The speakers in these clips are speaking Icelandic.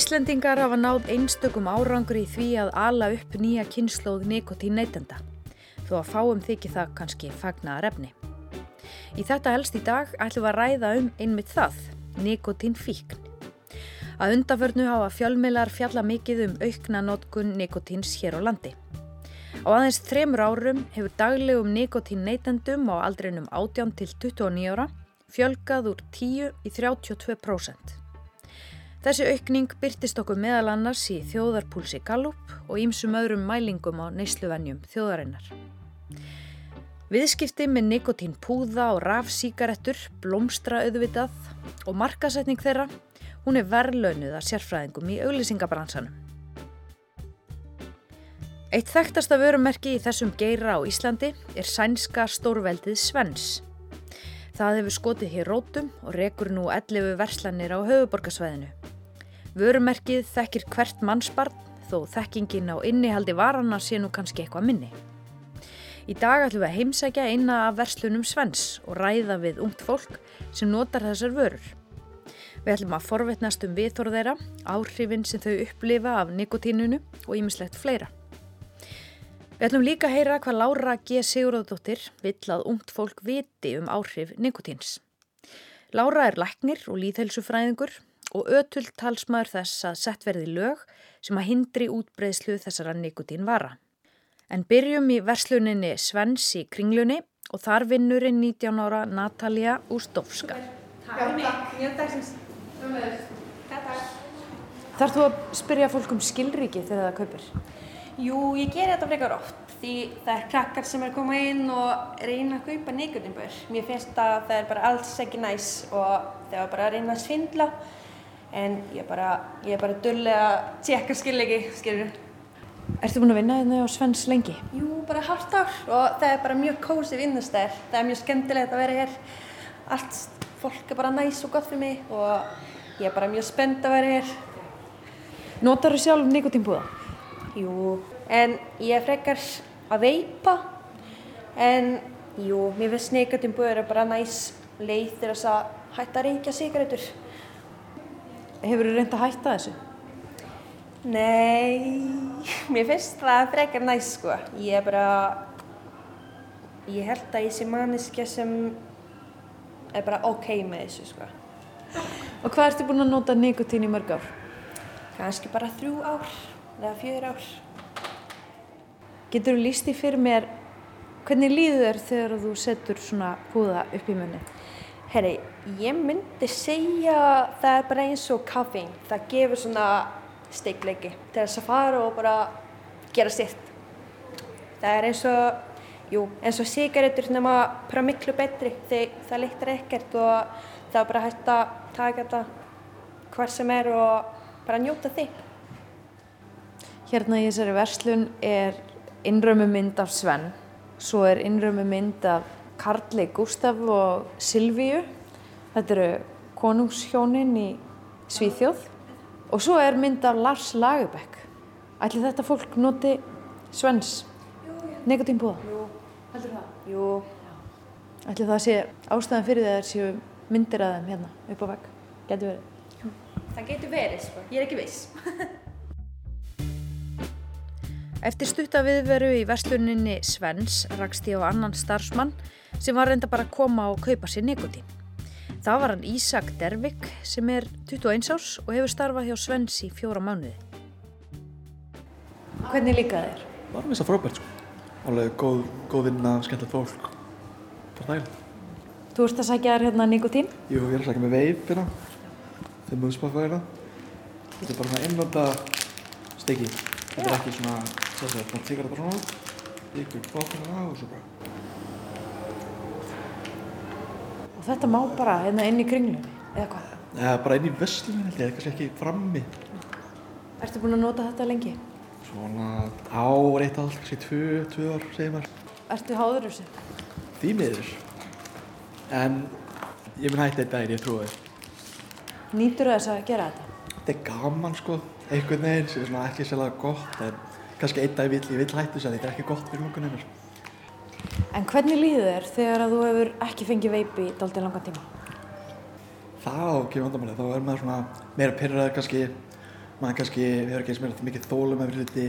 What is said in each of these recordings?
Íslendingar hafa náð einstökum árangur í því að ala upp nýja kynnslóð nikotín neytenda, þó að fáum þykir það kannski fagnaðar efni. Í þetta helst í dag ætlum við að ræða um einmitt það, nikotín fíkn. Að undaförnu hafa fjölmeilar fjalla mikið um aukna notkun nikotíns hér á landi. Á aðeins þremur árum hefur daglegum nikotín neytendum á aldrinum 18 til 29 ára fjölgað úr 10 í 32%. Þessi aukning byrtist okkur meðal annars í þjóðarpúlsi Gallup og ímsum öðrum mælingum á neysluvennjum þjóðarinnar. Viðskipti með nikotín púða og rafsíkarettur, blómstra auðvitað og markasetning þeirra, hún er verðlaunuð að sérfræðingum í auglýsingabransanum. Eitt þekktasta vörumerki í þessum geira á Íslandi er sænska stórveldið Svens. Það hefur skotið hér rótum og rekur nú 11 verslanir á höfuborgarsvæðinu. Vörumerkið þekkir hvert mannsbarn þó þekkingin á innihaldi varana sé nú kannski eitthvað minni. Í dag ætlum við að heimsækja eina af verslunum Svens og ræða við ungt fólk sem notar þessar vörur. Við ætlum að forvetnast um viðþóru þeirra, áhrifin sem þau upplifa af nikotínunu og ýmislegt fleira. Við ætlum líka að heyra hvað Lára G. Sigurðardóttir vill að ungt fólk viti um áhrif nikotíns. Lára er læknir og líðhelsufræðingur og ötul talsmaður þess að sett verði lög sem að hindri útbreyslu þessara nikotínvara. En byrjum í versluninni Svens í kringlunni og þar vinnurinn 19 ára Natalia Ústofska. Þarf þú að spyrja fólk um skilriki þegar það kaupir? Jú, ég ger þetta frekar oft því það er krakkar sem er að koma inn og reyna að kaupa nikotinbör. Mér finnst að það er bara alls ekki næs og það er bara að reyna að svindla en ég er bara, ég er bara dullega að tjekka skilegi, skilur. Ertu búin að vinna hérna á Svens lengi? Jú, bara halvt ár og það er bara mjög kósi vinnustæðir. Það er mjög skemmtilegt að vera hér. Allt fólk er bara næs og gott fyrir mig og ég er bara mjög spennt að vera hér. Notar þú sjálf nikotinbúða? Jú, en ég frekar að veipa en jú, mér finnst nikotinbúður bara næs leið til þess að hætta að reykja sigarettur. Hefur þú reynd að hætta þessu? Nei, mér finnst það frekar næs sko. Ég er bara, ég held að ég sé manniska sem er bara ok með þessu sko. Og hvað ertu búin að nota nikotín í mörg ár? Kanski bara þrjú ár eða fjögur ár. Getur þú líst í fyrir mér hvernig líður þér þegar þú setur svona húða upp í munni? Herri, ég myndi segja það er bara eins og kaffing. Það gefur svona steikleiki til þess að fara og bara gera sitt. Það er eins og, jú, eins og sigarettur nema bara miklu betri þegar það leiktar ekkert og það er bara hægt að taka þetta hver sem er og bara njóta því. Hérna í þessari verslun er innrömmu mynd af Sven, svo er innrömmu mynd af Karli Gustaf og Silvíu. Þetta eru konungshjónin í Svíþjóð og svo er mynd af Lars Lagerbäck. Ætli þetta fólk noti Svens negatínbúða? Jú. Heldur það? Jú. Ætli það sé ástæðan fyrir það að séu myndir að þeim hérna upp á vegg? Getur verið? Það getur verið, sko. Ég er ekki viss. Eftir stutta viðveru í versluninni Svens rakst ég á annan starfsmann sem var reynda bara að koma og kaupa sér nikotín. Það var hann Ísak Dervik sem er 21 árs og hefur starfað hjá Svens í fjóra mánuði. Hvernig líkaði þér? Var mest að frábært sko. Alveg góð, góð vinna, skemmtilegt fólk. Bara dæl. Þú ert að sækja þér hérna nikotín? Jú, ég er að sækja með veip hérna. Þeim múið spáfæðina. Þetta er bara svona einlanda steiki. Þetta er ekki svona, það tekur þetta bara svona út. Ykkur bókina á og svo bara. Og þetta má bara hérna inn í kringlunni, eða hvað? Eða bara inn í vestlunum held ég, kannski ekki frammi. Ertu búin að nota þetta lengi? Svona ár, eitt allt, kannski tvö, tvö ár, segir maður. Ertu háður þessu? Því miður. En ég mun hætti þetta daginn, ég trúi. Nýtur þess að gera þetta? Þetta er gaman sko, einhvern veginn sem er svona ekki sérlega gott en kannski einn dag ég vill hættu þess að þetta er ekki gott fyrir lungunum mér. En hvernig líður þér þegar að þú hefur ekki fengið veipi í daldið langan tíma? Þá kemur vandamáli, þá er maður svona meira pyrraður kannski maður kannski hefur ekki eins meira mikið þólum eftir hluti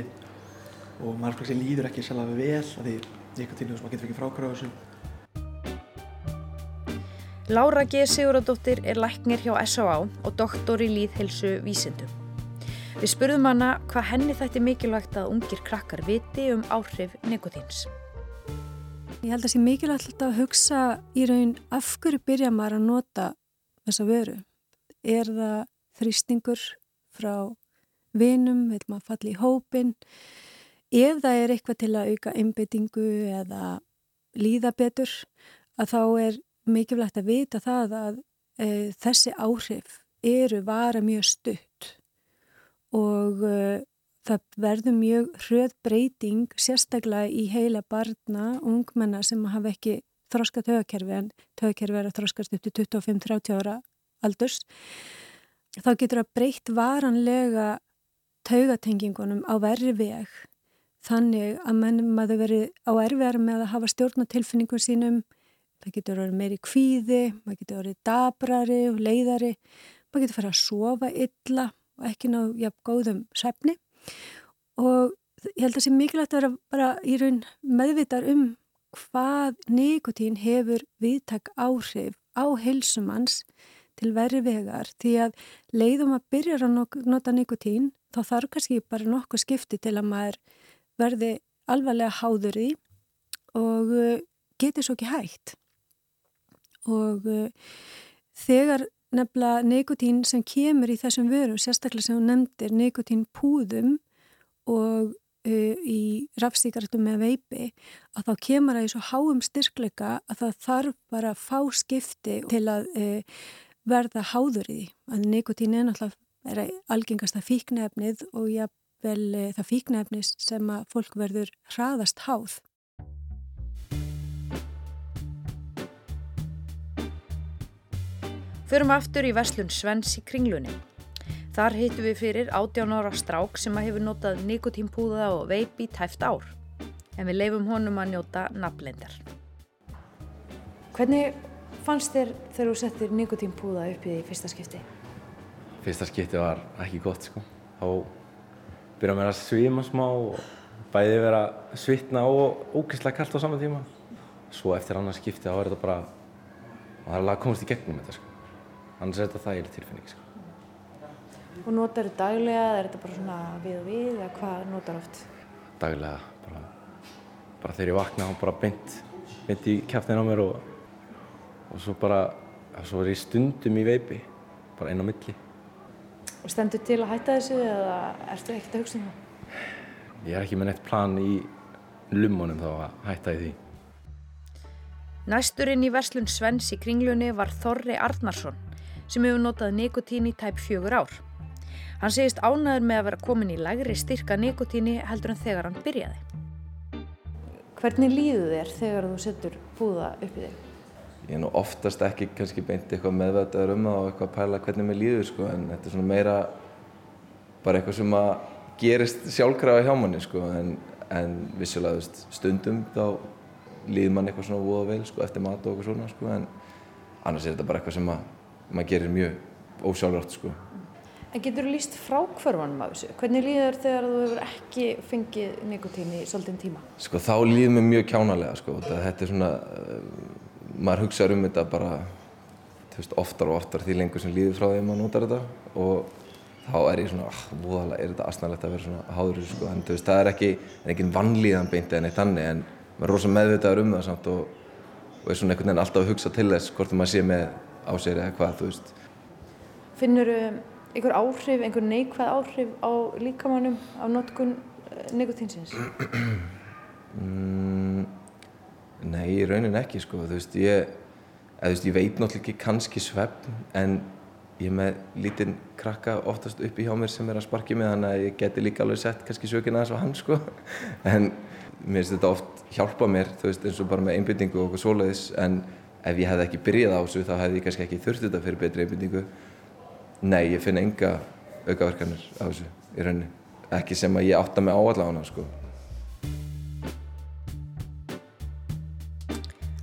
og maður kannski líður ekki sjálf vel af því eitthvað tílu sem maður getur ekki frákvæða þessu. Lára G. Siguradóttir er læknir hjá S.A.A. og doktor í líðhelsu vísindum. Við spurðum hana hvað henni þætti mikilvægt að ungir krakkar viti um áhrif nikotíns. Ég held að það sé mikilvægt að hugsa í raun af hverju byrja maður að nota þessa vöru. Er það þrýstingur frá vinum, vil maður falli í hópin ef það er eitthvað til að auka einbyttingu eða líða betur að þá er mikilvægt að vita það að e, þessi áhrif eru vara mjög stutt og e, það verður mjög hröð breyting sérstaklega í heila barna og ungmenna sem hafa ekki þróska tögakerfi en tögakerfi er að þróskast upp til 25-30 ára aldurs þá getur það breytt varanlega taugatengingunum á verri veg. Þannig að menn maður verið á erfiðar með að hafa stjórnatilfinningum sínum það getur verið meiri kvíði maður getur verið dabrari og leiðari maður getur farið að sofa illa og ekki ná jafn góðum sefni og ég held að það sé mikilvægt að vera bara í raun meðvitar um hvað nikotín hefur viðtak áhrif á heilsumanns til verri vegar því að leiðum að byrja að nota nikotín þá þarf kannski bara nokkuð skipti til að maður verði alvarlega háður í og uh, geti svo ekki hægt. Og uh, þegar nefnilega nikotín sem kemur í þessum vörum, sérstaklega sem hún nefndir nikotín púðum og uh, í rafstíkartum með veipi, að þá kemur það í svo háum styrkleika að það þarf bara að fá skipti til að uh, verða háður í því. Að nikotín er náttúrulega er algengasta fíknefnið og jafnvel e, það fíknefnis sem að fólk verður hraðast háð. Förum aftur í Veslun Svens í kringlunni. Þar hittum við fyrir 18 ára strák sem að hefur notað nikotínpúða og veipi tæft ár. En við leifum honum að njóta nafnleindar. Hvernig fannst þér þegar þú settir nikotínpúða upp í fyrsta skipti? fyrsta skipti var ekki gott sko. Þá byrjaði mér að svima smá og bæði vera svitna og ógeðslega kallt á saman tíma. Svo eftir annars skipti þá er þetta bara, það er alveg að komast í gegnum þetta sko. Annars er þetta þægileg tilfinning sko. Og notar þú daglega eða er þetta bara svona við og við eða hvað notar oft? Daglega, bara, bara þegar ég vakna þá bara beint, beint í kæftin á mér og, og svo bara, svo er ég stundum í veipi, bara einn á milli. Og stendur til að hætta þessu eða ertu ekkert að hugsa um það? Ég er ekki með neitt plan í lumunum þá að hætta í því. Næsturinn í verslun Svens í kringlunni var Þorri Arnarsson sem hefur notað nikotín í tæp fjögur ár. Hann segist ánaður með að vera komin í lægri styrka nikotíni heldur en þegar hann byrjaði. Hvernig líðu þér þegar þú setur búða upp í þig? ég er nú oftast ekki kannski beint eitthvað meðvætaður um það og eitthvað að pæla hvernig mér líður sko en þetta er svona meira bara eitthvað sem að gerist sjálfkrafa hjá manni sko en, en vissulega veist, stundum þá líður mann eitthvað svona voða vel sko eftir mat og eitthvað svona sko en annars er þetta bara eitthvað sem að maður gerir mjög ósjálfrátt sko. En getur þú líst frákvörfanum af þessu? Hvernig líður þegar þú hefur ekki fengið nikotín í svolítinn tíma? Sko þá líður mér mjög kjánalega sko þetta er svona maður hugsaður um þetta bara veist, oftar og oftar því lengur sem líður frá því að maður notar þetta og þá er ég svona, ah, voðalega, er þetta asnæðilegt að vera svona háður sko, en veist, það er ekki, er ekki vannlíðan beint eða neitt þannig en maður er rosalega meðvitaður um það samt og, og er svona einhvern veginn alltaf að hugsa til þess hvort maður sé með á sér eða hvað, þú veist. Finnur einhver áhrif, einhver neikvæð áhrif á líkamannum á notkun eh, nikotínsins? mm, Nei, í raunin ekki sko, þú veist, ég, eða, þú veist, ég veit náttúrulega ekki kannski svefn en ég er með lítinn krakka oftast uppi hjá mér sem er að sparki mig þannig að ég geti líka alveg sett kannski sökina aðeins á hann sko en mér finnst þetta oft hjálpa mér, þú veist, eins og bara með einbindingu og okkur svoleiðis en ef ég hefði ekki byrjað á þessu þá hefði ég kannski ekki þurft þetta fyrir betri einbindingu. Nei, ég finn enga aukaverkanir á þessu í rauninni, ekki sem að ég átta mig á allavega sko.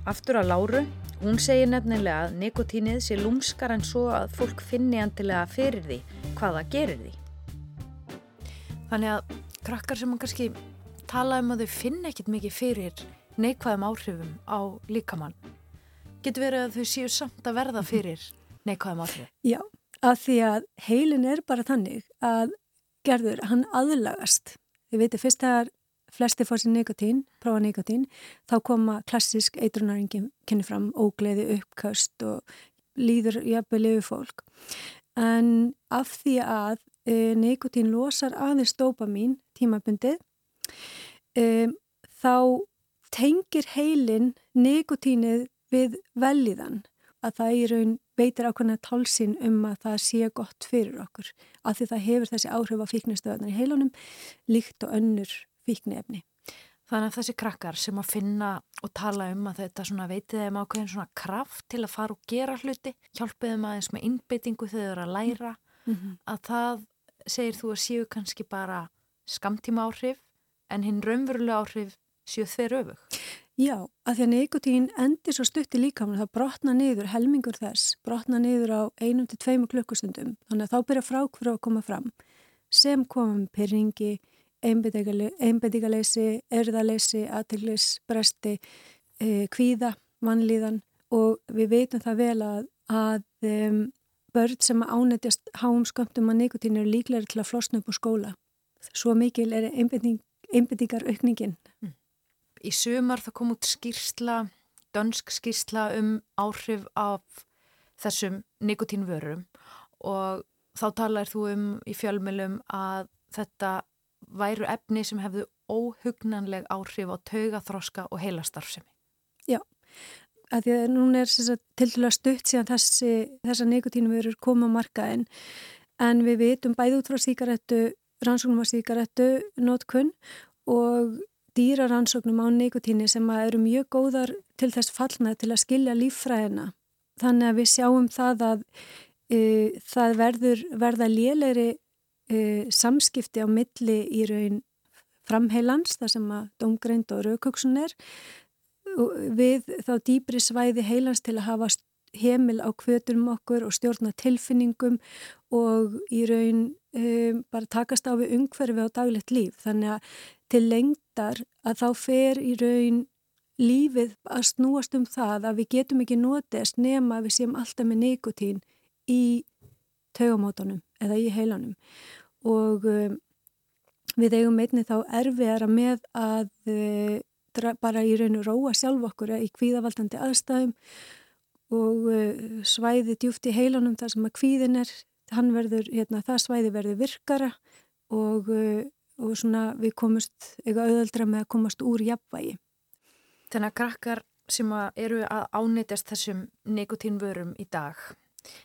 Aftur að Láru, hún segir nefnilega að nikotínið sé lúmskar en svo að fólk finni andilega fyrir því hvað það gerir því. Þannig að krakkar sem kannski tala um að þau finna ekkit mikið fyrir neikvæðum áhrifum á líkamann, getur verið að þau séu samt að verða fyrir neikvæðum áhrifum? Já, af því að heilin er bara þannig að gerður, hann aðlagast. Þið veitir, fyrst þegar flesti fór sér nikotín, prófa nikotín, þá koma klassisk eitrunaringin kynni fram, ógleði, uppkast og líður jafnveg liðu fólk. En af því að e, nikotín losar aðeins dopamin tímabundið, e, þá tengir heilin nikotínið við velíðan að það í raun veitir ákveðna tálsin um að það sé gott fyrir okkur af því það hefur þessi áhrif á fíknistöðunar í heilunum líkt og önnur fíknefni. Þannig að þessi krakkar sem að finna og tala um að þetta veitið þeim ákveðin svona kraft til að fara og gera hluti, hjálpið þeim aðeins með innbyttingu þegar þau eru að læra, mm -hmm. að það segir þú að séu kannski bara skamtíma áhrif en hinn raunverulega áhrif séu þeir öfug. Já, að því að nikotín endir svo stutti líkamann, það brotna niður, helmingur þess, brotna niður á einum til tveimu klukkustundum, þannig að þá byrja frákvöru að koma fram sem komum pyrringi, einbedígaleysi, erðaleysi, aðteglisbresti, e, kvíða, vannlíðan og við veitum það vel að, að um, börn sem ánættjast háum skömmtum að nikotín eru líklega til að flosna upp á skóla. Svo mikil er einbedígar aukningin. Mm í sumar það kom út skýrsla, dönsk skýrsla um áhrif af þessum nikotínvörum og þá talar þú um í fjölmjölum að þetta væru efni sem hefðu óhugnanleg áhrif á taugaþroska og heilastarfsemi. Já, að því að núna er til dæla stutt síðan þessi, þessa nikotínvörur koma markaðin en við vitum bæði út frá síkarettu, rannsóknum á síkarettu, notkunn og dýraransóknum á nikotíni sem eru mjög góðar til þess fallna til að skilja líffræðina. Þannig að við sjáum það að e, það verður, verða lélegri e, samskipti á milli í raun framheilans, það sem að domgreind og raukuksun er, við þá dýbri svæði heilans til að hafa heimil á kvötunum okkur og stjórna tilfinningum og í raun e, bara takast á við umhverfi á daglegt líf. Þannig að til lengdar að þá fer í raun lífið að snúast um það að við getum ekki notest nema við séum alltaf með nikotín í taugamótonum eða í heilanum og um, við eigum einni þá erfiðara með að uh, bara í raun og róa sjálf okkur í kvíðavaldandi aðstæðum og uh, svæði djúft í heilanum þar sem að kvíðin er, verður, hérna, það svæði verður virkara og uh, og svona við komumst eitthvað auðvöldra með að komast úr jafnvægi. Þannig að krakkar sem að eru að ánitast þessum nikotínvörum í dag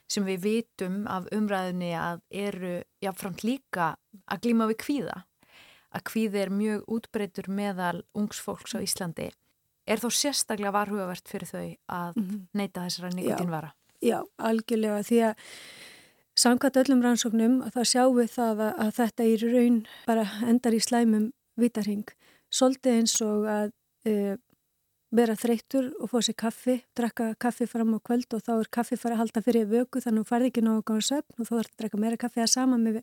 sem við vitum af umræðinni að eru jáfnframt líka að glíma við kvíða að kvíði er mjög útbreytur meðal ungsfólks á Íslandi er þó sérstaklega varhugavert fyrir þau að mm -hmm. neyta þessara nikotínvara? Já, já, algjörlega því að Samkvæmt öllum rannsóknum það sjáum við það að, að þetta í raun bara endar í slæmum vitarhing. Soltið eins og að uh, vera þreyttur og fá sér kaffi, drakka kaffi fram á kvöld og þá er kaffi fara að halda fyrir vöku þannig að þú farið ekki nógu gáður söpn og þá þarf að drakka meira kaffi að sama með,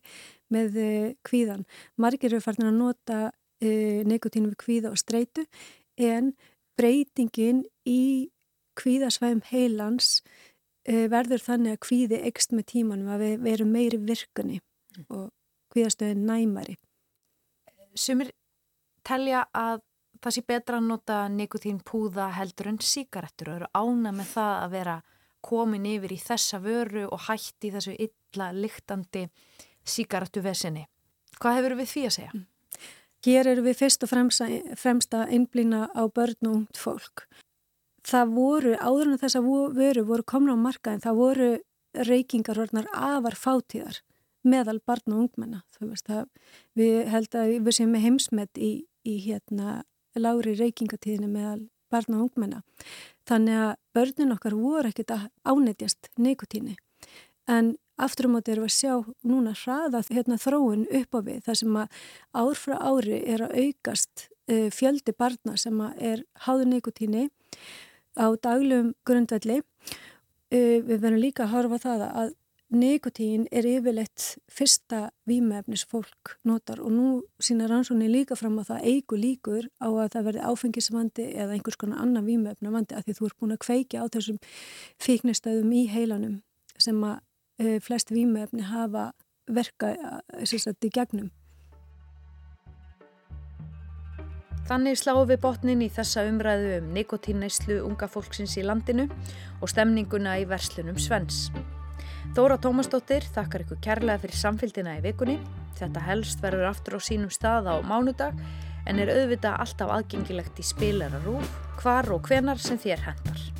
með uh, kvíðan. Margir eru farin að nota uh, nikotínu við kvíða og streitu en breytingin í kvíðasvæðum heilans Eh, verður þannig að kvíði ekst með tímanum að við verum meiri virkunni mm. og kvíðastöðin næmari. Sumir telja að það sé betra að nota nikotín púða heldur en síkarettur og eru ána með það að vera komin yfir í þessa vöru og hætti þessu illa lyktandi síkarettu vesinni. Hvað hefur við því að segja? Mm. Hér eru við fyrst og fremsta einblýna á börn og ungt fólk það voru, áður en þess að veru voru komna á markaðin, það voru reykingar orðnar afar fátíðar meðal barn og ungmenna. Veist, það, við held að við séum með heimsmet í, í hérna lári reykingatíðinu meðal barn og ungmenna. Þannig að börnin okkar voru ekkit að ánetjast nikotíni en aftur um átti erum við að sjá núna hraða hérna, þróun upp á við þar sem að ár frá ári er að aukast uh, fjöldi barna sem er háður nikotíni á daglum grundvelli uh, við verðum líka að horfa það að nikotín er yfirleitt fyrsta výmefnis fólk notar og nú sína rannsóni líka fram að það eigu líkur á að það verði áfengisvandi eða einhvers konar annan výmefna vandi að því þú ert búin að kveikja á þessum fíknistöðum í heilanum sem að e, flest výmefni hafa verka sagt, í gegnum. Þannig sláum við botnin í þessa umræðu um nikotínnæslu unga fólksins í landinu og stemninguna í verslunum Svens. Þóra Tómasdóttir þakkar ykkur kærlega fyrir samfélgina í vikunni. Þetta helst verður aftur á sínum stað á mánudag en er auðvitað alltaf aðgengilegt í spilararúf, hvar og hvenar sem þér hendar.